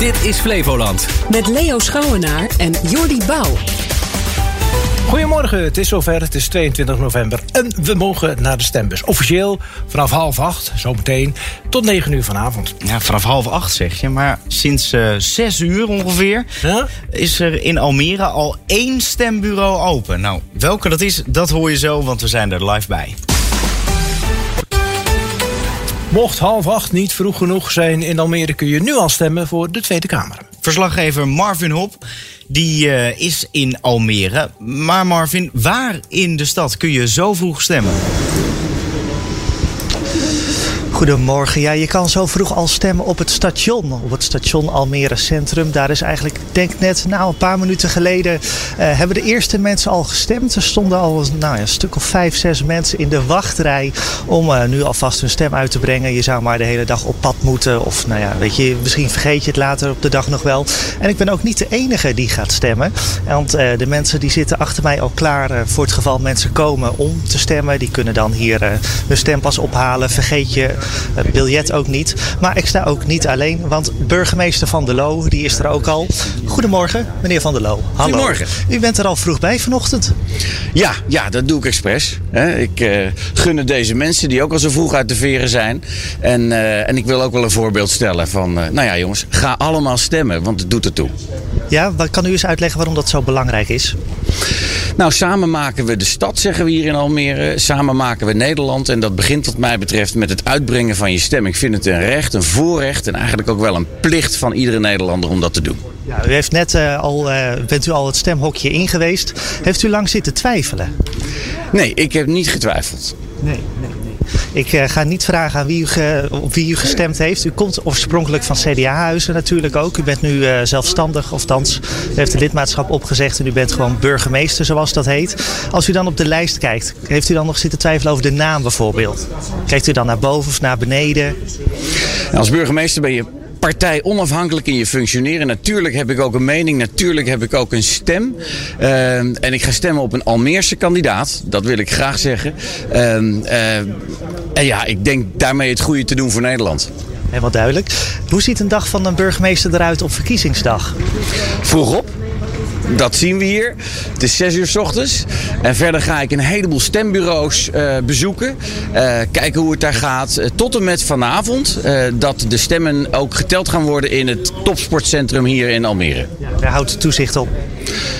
Dit is Flevoland. Met Leo Schouwenaar en Jordi Bouw. Goedemorgen, het is zover. Het is 22 november en we mogen naar de stembus. Officieel vanaf half acht, zometeen, tot 9 uur vanavond. Ja, vanaf half acht zeg je. Maar sinds uh, zes uur ongeveer is er in Almere al één stembureau open. Nou, welke dat is, dat hoor je zo, want we zijn er live bij. Mocht half acht niet vroeg genoeg zijn in Almere... kun je nu al stemmen voor de Tweede Kamer. Verslaggever Marvin Hop, die uh, is in Almere. Maar Marvin, waar in de stad kun je zo vroeg stemmen? Goedemorgen. Ja, je kan zo vroeg al stemmen op het station. Op het station Almere Centrum. Daar is eigenlijk, denk net, nou een paar minuten geleden... Uh, hebben de eerste mensen al gestemd. Er stonden al nou, een stuk of vijf, zes mensen in de wachtrij... om uh, nu alvast hun stem uit te brengen. Je zou maar de hele dag op pad moeten. Of nou ja, weet je, misschien vergeet je het later op de dag nog wel. En ik ben ook niet de enige die gaat stemmen. Want uh, de mensen die zitten achter mij al klaar... voor het geval mensen komen om te stemmen. Die kunnen dan hier hun stempas ophalen. Vergeet je biljet ook niet. Maar ik sta ook niet alleen, want burgemeester Van der Loo, die is er ook al. Goedemorgen, meneer Van der Loo. Hallo. Goedemorgen. U bent er al vroeg bij vanochtend. Ja, ja dat doe ik expres. Ik uh, gun deze mensen die ook al zo vroeg uit de veren zijn. En, uh, en ik wil ook wel een voorbeeld stellen van, uh, nou ja jongens, ga allemaal stemmen, want het doet ertoe. Ja, wat kan u eens uitleggen waarom dat zo belangrijk is? Nou, samen maken we de stad, zeggen we hier in Almere. Samen maken we Nederland. En dat begint wat mij betreft met het uitbrengen van je stem. Ik vind het een recht, een voorrecht en eigenlijk ook wel een plicht van iedere Nederlander om dat te doen. Ja, u heeft net uh, al, uh, bent u al het stemhokje in geweest. Heeft u lang zitten twijfelen? Nee, ik heb niet getwijfeld. Nee, nee, nee. Ik uh, ga niet vragen aan wie u, wie u gestemd heeft. U komt oorspronkelijk van CDA-huizen natuurlijk ook. U bent nu uh, zelfstandig, of thans, u heeft de lidmaatschap opgezegd en u bent gewoon burgemeester, zoals dat heet. Als u dan op de lijst kijkt, heeft u dan nog zitten twijfelen over de naam bijvoorbeeld? Kijkt u dan naar boven of naar beneden? Als burgemeester ben je partij onafhankelijk in je functioneren. Natuurlijk heb ik ook een mening, natuurlijk heb ik ook een stem. Uh, en ik ga stemmen op een Almeerse kandidaat, dat wil ik graag zeggen. Uh, uh, en ja, ik denk daarmee het goede te doen voor Nederland. Helemaal duidelijk. Hoe ziet een dag van een burgemeester eruit op verkiezingsdag? Vroeg op. Dat zien we hier. Het is 6 uur s ochtends. En verder ga ik een heleboel stembureaus uh, bezoeken. Uh, kijken hoe het daar gaat. Uh, tot en met vanavond. dat de stemmen ook geteld gaan worden in het topsportcentrum hier in Almere. Ja, daar houdt toezicht op.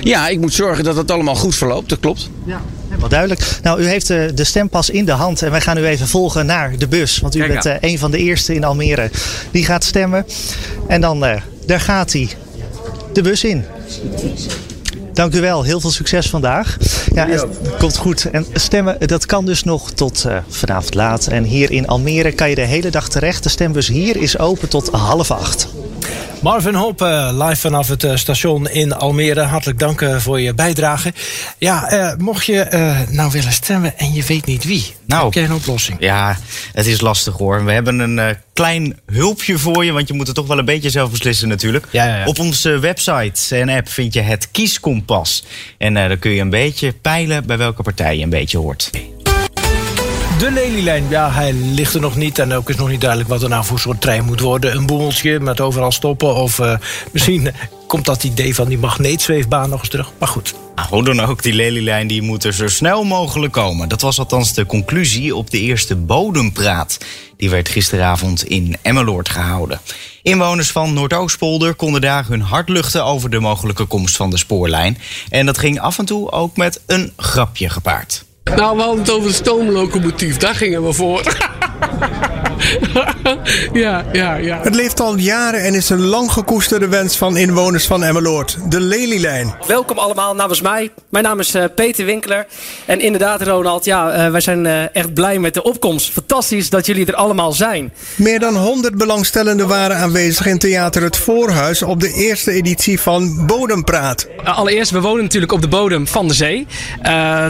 Ja, ik moet zorgen dat het allemaal goed verloopt. Dat klopt. Ja. Helemaal duidelijk. Nou, u heeft de, stempas in de hand en wij gaan u even volgen naar de bus. Want u Kijk bent een van de eerste in Almere die gaat stemmen. En dan, daar gaat hij. De bus in. Dank u wel. Heel veel succes vandaag. Ja, het komt goed. En stemmen, dat kan dus nog tot uh, vanavond laat. En hier in Almere kan je de hele dag terecht. De stembus hier is open tot half acht. Marvin Hoop, uh, live vanaf het uh, station in Almere. Hartelijk dank uh, voor je bijdrage. Ja, mocht je nou willen stemmen en je weet niet wie, nou, heb jij een oplossing? Ja, het is lastig hoor. We hebben een klein hulpje voor je, want je moet het toch wel een beetje zelf beslissen natuurlijk. Ja, ja, ja. Op onze website en app vind je het kieskompas. En dan kun je een beetje peilen bij welke partij je een beetje hoort. De lelielijn, ja, hij ligt er nog niet. En ook is nog niet duidelijk wat er nou voor soort trein moet worden. Een boemeltje met overal stoppen. Of uh, misschien komt dat idee van die magneetzweefbaan nog eens terug. Maar goed. Nou, hoe dan ook, die lelielijn die moet er zo snel mogelijk komen. Dat was althans de conclusie op de eerste bodempraat. Die werd gisteravond in Emmeloord gehouden. Inwoners van Noordoostpolder konden daar hun hart luchten over de mogelijke komst van de spoorlijn. En dat ging af en toe ook met een grapje gepaard. Nou, we hadden het over de stoomlocomotief. Daar gingen we voor. ja, ja, ja. Het leeft al jaren en is een lang gekoesterde wens van inwoners van Emmeloord. De Lelylijn. Welkom allemaal namens mij. Mijn naam is uh, Peter Winkler. En inderdaad, Ronald, ja, uh, wij zijn uh, echt blij met de opkomst. Fantastisch dat jullie er allemaal zijn. Meer dan 100 belangstellenden waren aanwezig in Theater Het Voorhuis op de eerste editie van Bodempraat. allereerst, we wonen natuurlijk op de bodem van de zee.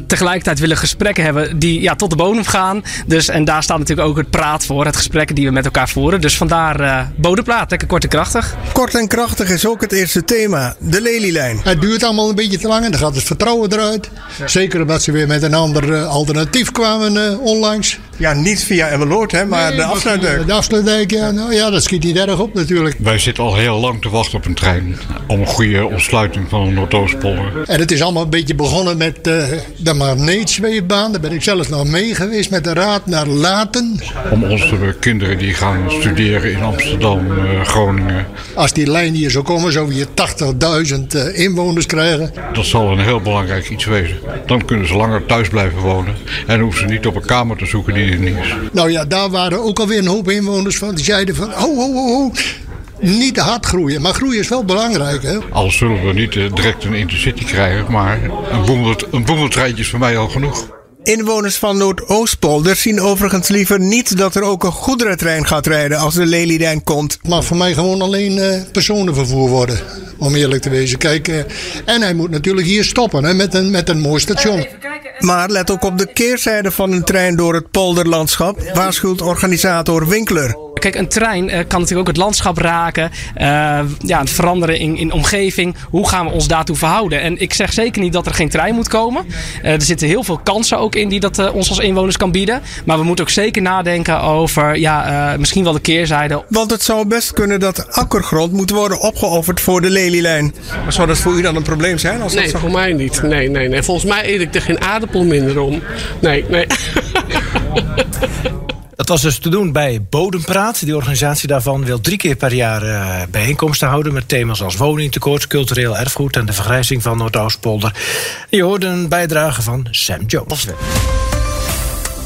tegelijkertijd willen we gesprekken hebben die ja, tot de bodem gaan. Dus, en daar staat natuurlijk ook het praat voor. Gesprekken die we met elkaar voeren. Dus vandaar uh, bodempraat, lekker kort en krachtig. Kort en krachtig is ook het eerste thema, de lelielijn. Het duurt allemaal een beetje te lang en dan gaat het vertrouwen eruit. Ja. Zeker omdat ze weer met een ander uh, alternatief kwamen uh, onlangs. Ja, niet via Emmeloord, hè, maar Nee, de afsluitdijk. De afsluitdijk, ja, nou ja, dat schiet niet erg op natuurlijk. Wij zitten al heel lang te wachten op een trein. Om een goede ontsluiting van de Noordoostpolder. En het is allemaal een beetje begonnen met eh, de magneetzweefbaan. Daar ben ik zelfs nog mee geweest met de raad naar Laten. Om onze kinderen die gaan studeren in Amsterdam, eh, Groningen. Als die lijn hier zou komen, zou je 80.000 eh, inwoners krijgen. Dat zal een heel belangrijk iets wezen. Dan kunnen ze langer thuis blijven wonen. En hoeven ze niet op een kamer te zoeken die Nou ja, daar waren ook alweer een hoop inwoners van. Die zeiden van, oh, oh, oh, oh. Niet te hard groeien. Maar groeien is wel belangrijk, hè. Al zullen we niet eh, direct een intercity krijgen. Maar een boemeltreintje is voor mij al genoeg. Inwoners van Noordoostpolder zien overigens liever niet dat er ook een goederentrein gaat rijden als de Lelylijn komt. Het mag voor mij gewoon alleen eh, personenvervoer worden. Om eerlijk te wezen. Kijk, eh, en hij moet natuurlijk hier stoppen hè, met, een, met een mooi station. Maar let ook op de keerzijde van een trein door het polderlandschap, waarschuwt organisator Winkler. Kijk, een trein eh, kan natuurlijk ook het landschap raken. eh, ja, het veranderen in, in omgeving. Hoe gaan we ons daartoe verhouden? En ik zeg zeker niet dat er geen trein moet komen. Eh, er zitten heel veel kansen ook in die dat eh, ons als inwoners kan bieden. Maar we moeten ook zeker nadenken over ja, eh, misschien wel de keerzijde. Want het zou best kunnen dat akkergrond moet worden opgeofferd voor de Lelylijn. Maar zou dat voor u dan een probleem zijn? Als Nee, voor mij niet. Nee, nee, nee. Volgens mij eet ik er geen aardappel minder om. Nee, nee. Dat was dus te doen bij Bodempraat. Die organisatie daarvan wil drie keer per jaar eh, bijeenkomsten houden... met thema's als woningtekort, cultureel erfgoed... en de vergrijzing van Noordoostpolder. Je hoorde een bijdrage van Sam Jones.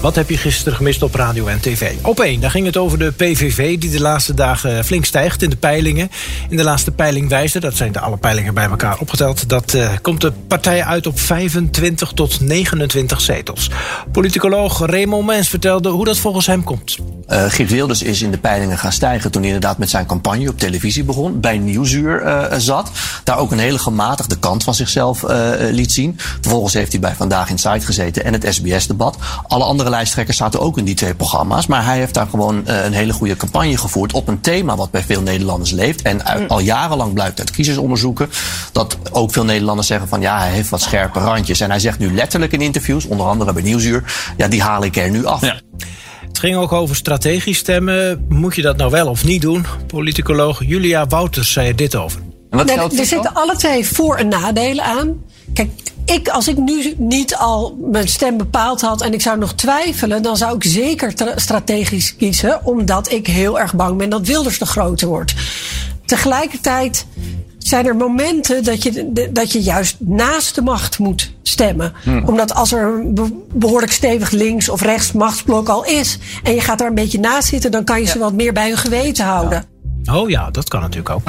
Wat heb je gisteren gemist op radio en tv? Op één, daar ging het over de PVV... die de laatste dagen flink stijgt in de peilingen. In de laatste peiling wijzen, dat zijn de alle peilingen bij elkaar opgeteld... dat eh, komt de partij uit op 25 tot 29 zetels. Politicoloog Raymond Mens vertelde hoe dat volgens hem komt. Uh, Geert Wilders is in de peilingen gaan stijgen toen hij inderdaad met zijn campagne op televisie begon. Bij Nieuwsuur uh, zat. Daar ook een hele gematigde kant van zichzelf liet zien. Vervolgens heeft hij bij Vandaag in Site gezeten en het SBS-debat. Alle andere lijsttrekkers zaten ook in die twee programma's. Maar hij heeft daar gewoon een hele goede campagne gevoerd op een thema wat bij veel Nederlanders leeft. En uit, al jarenlang blijkt uit kiezersonderzoeken dat ook veel Nederlanders zeggen van ja, hij heeft wat scherpe randjes. En hij zegt nu letterlijk in interviews, onder andere bij Nieuwsuur, ja, die haal ik er nu af. Ja. Het ging ook over strategisch stemmen. Moet je dat nou wel of niet doen? Politicoloog Julia Wouters zei er dit over. Nee, er zitten alle twee voor- en nadelen aan. Kijk, ik, als ik nu niet al mijn stem bepaald had en ik zou nog twijfelen, dan zou ik zeker strategisch kiezen, omdat ik heel erg bang ben dat Wilders de groter wordt. Tegelijkertijd zijn er momenten dat je, dat je juist naast de macht moet stemmen. Hmm. Omdat als er een behoorlijk stevig links of rechts machtsblok al is en je gaat daar een beetje naast zitten, dan kan je ze wat meer bij hun geweten houden. Oh ja, dat kan natuurlijk ook.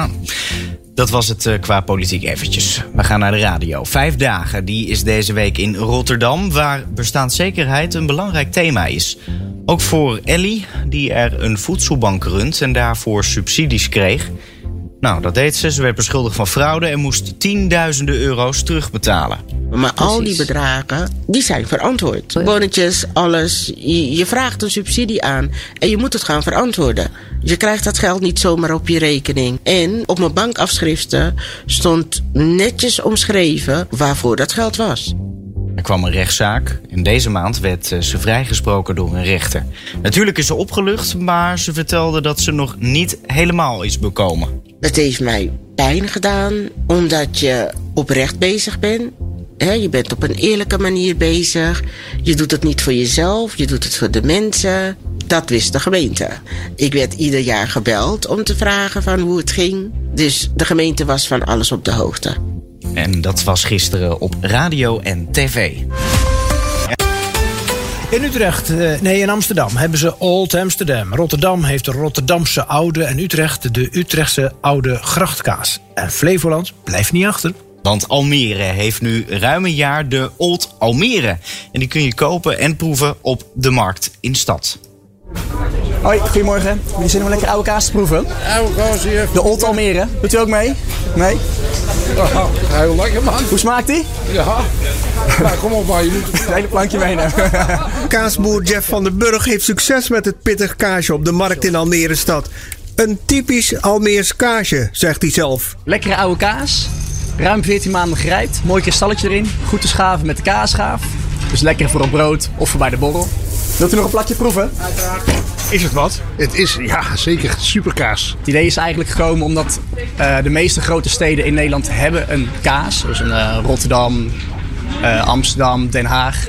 Dat was het uh, qua politiek eventjes. We gaan naar de radio. Vijf dagen, die is deze week in Rotterdam, waar bestaanszekerheid een belangrijk thema is. Ook voor Ellie, die er een voedselbank runt en daarvoor subsidies kreeg. Nou, dat deed ze. Ze werd beschuldigd van fraude en moest tienduizenden euro's terugbetalen. Maar Precies. al die bedragen, die zijn verantwoord. Bonnetjes, alles. Je, je, vraagt een subsidie aan en je moet het gaan verantwoorden. Je krijgt dat geld niet zomaar op je rekening. En op mijn bankafschriften stond netjes omschreven waarvoor dat geld was. Er kwam een rechtszaak. In deze maand werd ze vrijgesproken door een rechter. Natuurlijk is ze opgelucht, maar ze vertelde dat ze nog niet helemaal is bekomen. Het heeft mij pijn gedaan, omdat je oprecht bezig bent. Je bent op een eerlijke manier bezig. Je doet het niet voor jezelf, je doet het voor de mensen. Dat wist de gemeente. Ik werd ieder jaar gebeld om te vragen van hoe het ging. Dus de gemeente was van alles op de hoogte. En dat was gisteren op radio en tv. In Utrecht, nee in Amsterdam, hebben ze Old Amsterdam. Rotterdam heeft de Rotterdamse oude en Utrecht de Utrechtse oude grachtkaas. En Flevoland blijft niet achter. Want Almere heeft nu ruim een jaar de Old Almere. En die kun je kopen en proeven op de markt in stad. Hoi, goedemorgen. Jullie zin om lekker oude kaas te proeven? Oude kaas hier. De Old Almere. Doet u ook mee? Nee? Oh, heel lekker man. Hoe smaakt die? Ja. Nou, kom op maar, je moet het hele plankje meenemen. Kaasboer Jeff van den Burg heeft succes met het pittig kaasje op de markt in Almere stad. Een typisch Almeers kaasje, zegt hij zelf. Lekkere oude kaas. Ruim 14 maanden gerijpt. Mooi kristalletje erin. Goed te schaven met de kaasschaaf. Dus lekker voor een brood of voor bij de borrel. Wilt u nog een plakje proeven? Is het wat? Het is, ja, zeker superkaas. Het idee is eigenlijk gekomen omdat eh, de meeste grote steden in Nederland hebben een kaas. Dus een eh, Rotterdam, eh, Amsterdam, Den Haag.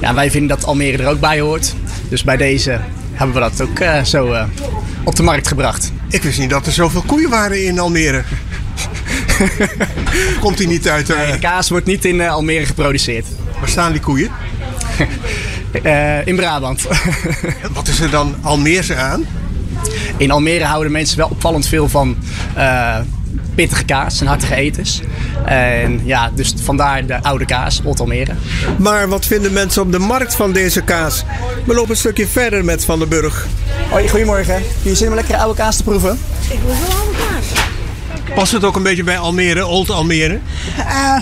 Ja, wij vinden dat Almere er ook bij hoort. Dus bij deze hebben we dat ook eh, zo eh, op de markt gebracht. Ik wist niet dat er zoveel koeien waren in Almere. Komt die niet uit... Nee, de kaas wordt niet in Almere geproduceerd. Waar staan die koeien? In Brabant. Wat is er dan Almeerse aan? In Almere houden mensen wel opvallend veel van pittige kaas en hartige etens. En ja, dus vandaar de oude kaas, Old Almere. Maar wat vinden mensen op de markt van deze kaas? We lopen een stukje verder met Van den Burg. Hoi, goedemorgen. Je zin om een lekkere oude kaas te proeven? Ik wil wel oude kaas. Past het ook een beetje bij Almere, Old Almere? Eh,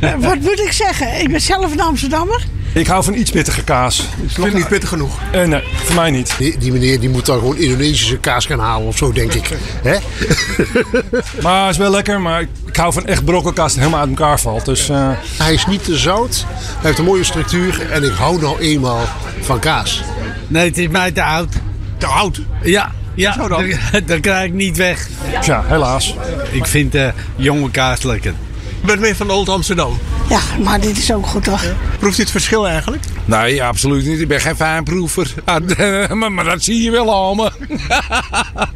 eh, wat moet ik zeggen? Ik ben zelf een Amsterdammer. Ik hou van iets pittige kaas. Ik vind het niet pittig genoeg. Eh, nee, voor mij niet. Die, die meneer die moet dan gewoon Indonesische kaas gaan halen of zo, denk ik. Hè? Maar het is wel lekker, maar ik, ik hou van echt brokkelkaas die helemaal uit elkaar valt. Dus, eh, Hij is niet te zout, hij heeft een mooie structuur en ik hou nou eenmaal van kaas. Nee, het is mij te oud. Te oud? Ja, ja Zo dan? dat, dat krijg ik niet weg. Tja, helaas. Ik vind eh, jonge kaas lekker. Je bent meer van Old Amsterdam. Ja, maar dit is ook goed toch? Proeft u het verschil eigenlijk? Nee, absoluut niet. Ik ben geen fijnproever. Ah, maar, maar dat zie je wel allemaal.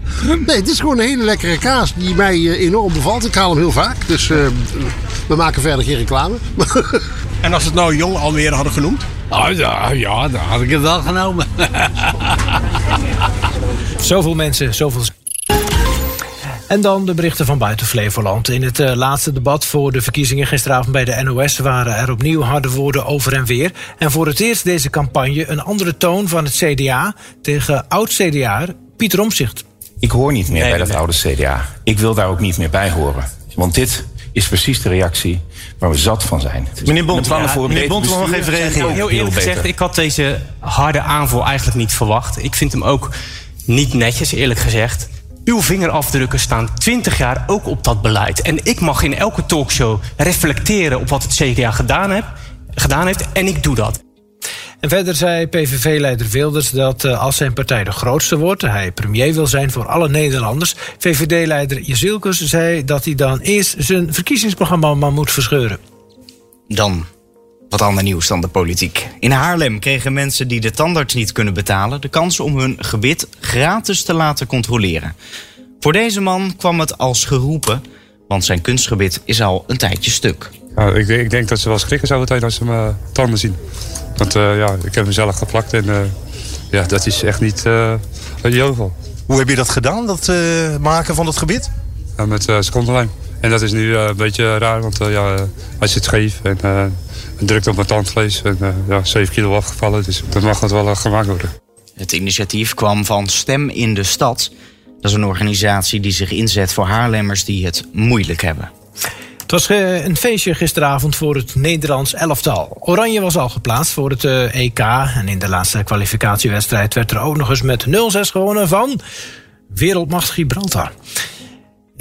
Nee, het is gewoon een hele lekkere kaas die mij eh, enorm bevalt. Ik haal hem heel vaak, dus eh, we maken verder geen reclame. En als het nou Jong Almere hadden genoemd? Oh ja, ja, dan had ik het wel genomen. Zoveel mensen, zoveel. En dan de berichten van buiten Flevoland. In het eh, laatste debat voor de verkiezingen gisteravond bij de NOS waren er opnieuw harde woorden over en weer. En voor het eerst deze campagne een andere toon van het CDA tegen oud-CDA Pieter Omzicht. Ik hoor niet meer bij dat oude CDA. Ik wil daar ook niet meer bij horen. Want dit is precies de reactie waar we zat van zijn. Meneer Bond, ja, voor meneer nog even reageren. Heel eerlijk beter. gezegd, ik had deze harde aanval eigenlijk niet verwacht. Ik vind hem ook niet netjes, eerlijk gezegd. Uw vingerafdrukken staan 20 jaar ook op dat beleid. En ik mag in elke talkshow reflecteren op wat het CDA gedaan, heb, gedaan heeft. En ik doe dat. En verder zei PVV-leider Wilders dat eh, als zijn partij de grootste wordt, hij premier wil zijn voor alle Nederlanders. VVD-leider Jezielkus zei dat hij dan eerst zijn verkiezingsprogramma maar moet verscheuren. Dan wat ander nieuws dan de politiek. In Haarlem kregen mensen die de tandarts niet kunnen betalen de kans om hun gebit gratis te laten controleren. Voor deze man kwam het als geroepen, want zijn kunstgebit is al een tijdje stuk. Ja, ik, denk- ik denk dat ze wel schrikken zo meteen als ze mijn tanden zien. Want eh, ja, ik heb hem zelf geplakt en eh, ja, dat is echt niet uh, jovel. Hoe heb je dat gedaan, dat eh, maken van dat gebit? Ja, met uh, secondenlijm. En dat is nu eh, een beetje raar, want eh, ja, eh, hij zit scheef en eh, het drukt op mijn tandvlees. En eh, ja, 7 kilo afgevallen, dus dat mag het wel eh, gemaakt worden. Het initiatief kwam van Stem in de Stad. Dat is een organisatie die zich inzet voor Haarlemmers die het moeilijk hebben. Het was eh, een feestje gisteravond voor het Nederlands elftal. Oranje was al geplaatst voor het EK. En in de laatste kwalificatiewedstrijd werd er ook nog eens met 0-6 gewonnen van wereldmacht Gibraltar.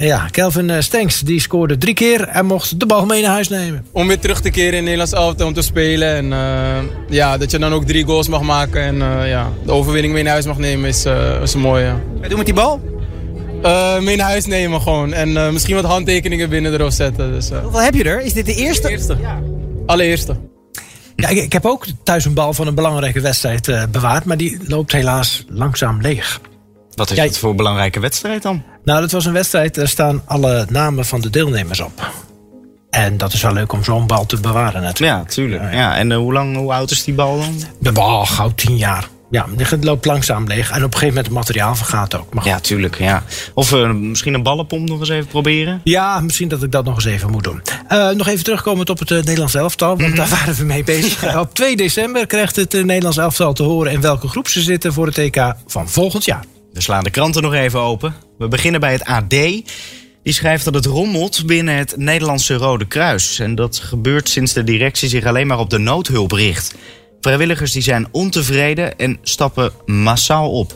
Ja, Kelvin eh, Stenks die scoorde drie keer en mocht de bal mee naar huis nemen. Om weer terug te keren in het Nederlands elftal om te spelen. En eh, ja, dat je dan ook drie goals mag maken en eh, ja, de overwinning mee naar huis mag nemen is, eh is een mooie. Wat doen met die bal? Eh, mee naar huis nemen gewoon. En eh, misschien wat handtekeningen binnen erop zetten. Dus, eh, Hoeveel heb je er? Is dit de eerste? Eerste. Allereerste. Ja, ik, ik heb ook thuis een bal van een belangrijke wedstrijd eh, bewaard, maar die loopt helaas langzaam leeg. Wat is het voor een belangrijke wedstrijd dan? Nou, dat was een wedstrijd, daar staan alle namen van de deelnemers op. En dat is wel leuk om zo'n bal te bewaren natuurlijk. Ja, tuurlijk. Ja, en eh, hoe, lang, hoe oud is die bal dan? De bal, gauw tien jaar. Ja, het loopt langzaam leeg. En op een gegeven moment het materiaal vergaat ook. Maar Ja, tuurlijk. Ja. Of eh, misschien een ballenpomp nog eens even proberen? Ja, misschien dat ik dat nog eens even moet doen. Eh, nog even terugkomend op het eh, Nederlands elftal, want daar waren we mee bezig. op 2 december krijgt het Nederlands elftal te horen in welke groep ze zitten voor het EK van volgend jaar. We slaan de kranten nog even open. We beginnen bij het AD. Die schrijft dat het rommelt binnen het Nederlandse Rode Kruis. En dat gebeurt sinds de directie zich alleen maar op de noodhulp richt. Vrijwilligers die zijn ontevreden en stappen massaal op.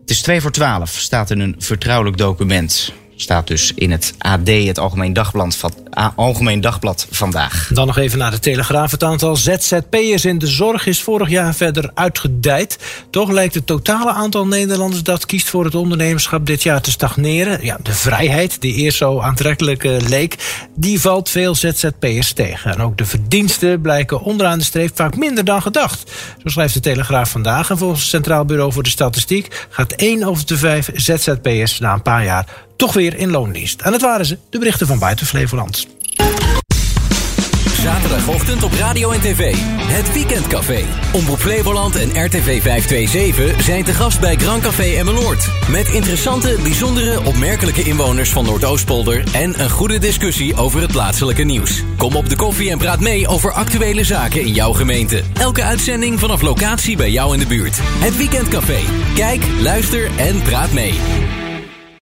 Het is 2 voor 12, staat in een vertrouwelijk document. Staat dus in het AD, het Algemeen Dagblad van, Algemeen Dagblad vandaag. Dan nog even naar de Telegraaf. Het aantal ZZP'ers in de zorg is vorig jaar verder uitgedijd. Toch lijkt het totale aantal Nederlanders dat kiest voor het ondernemerschap dit jaar te stagneren. Ja, de vrijheid, die eerst zo aantrekkelijk eh, leek, die valt veel ZZP'ers tegen. En ook de verdiensten blijken onderaan de streep vaak minder dan gedacht. Zo schrijft de Telegraaf vandaag. En volgens het Centraal Bureau voor de Statistiek gaat één over de vijf ZZP'ers na een paar jaar toch weer in loondienst. En het waren ze, de berichten van Buiten Flevoland. Zaterdagochtend op radio en tv. Het Weekendcafé. Omroep Flevoland en RTV 527 zijn te gast bij Grand Café Emmeloord. Met interessante, bijzondere, opmerkelijke inwoners van Noordoostpolder... en een goede discussie over het plaatselijke nieuws. Kom op de koffie en praat mee over actuele zaken in jouw gemeente. Elke uitzending vanaf locatie bij jou in de buurt. Het Weekendcafé. Kijk, luister en praat mee.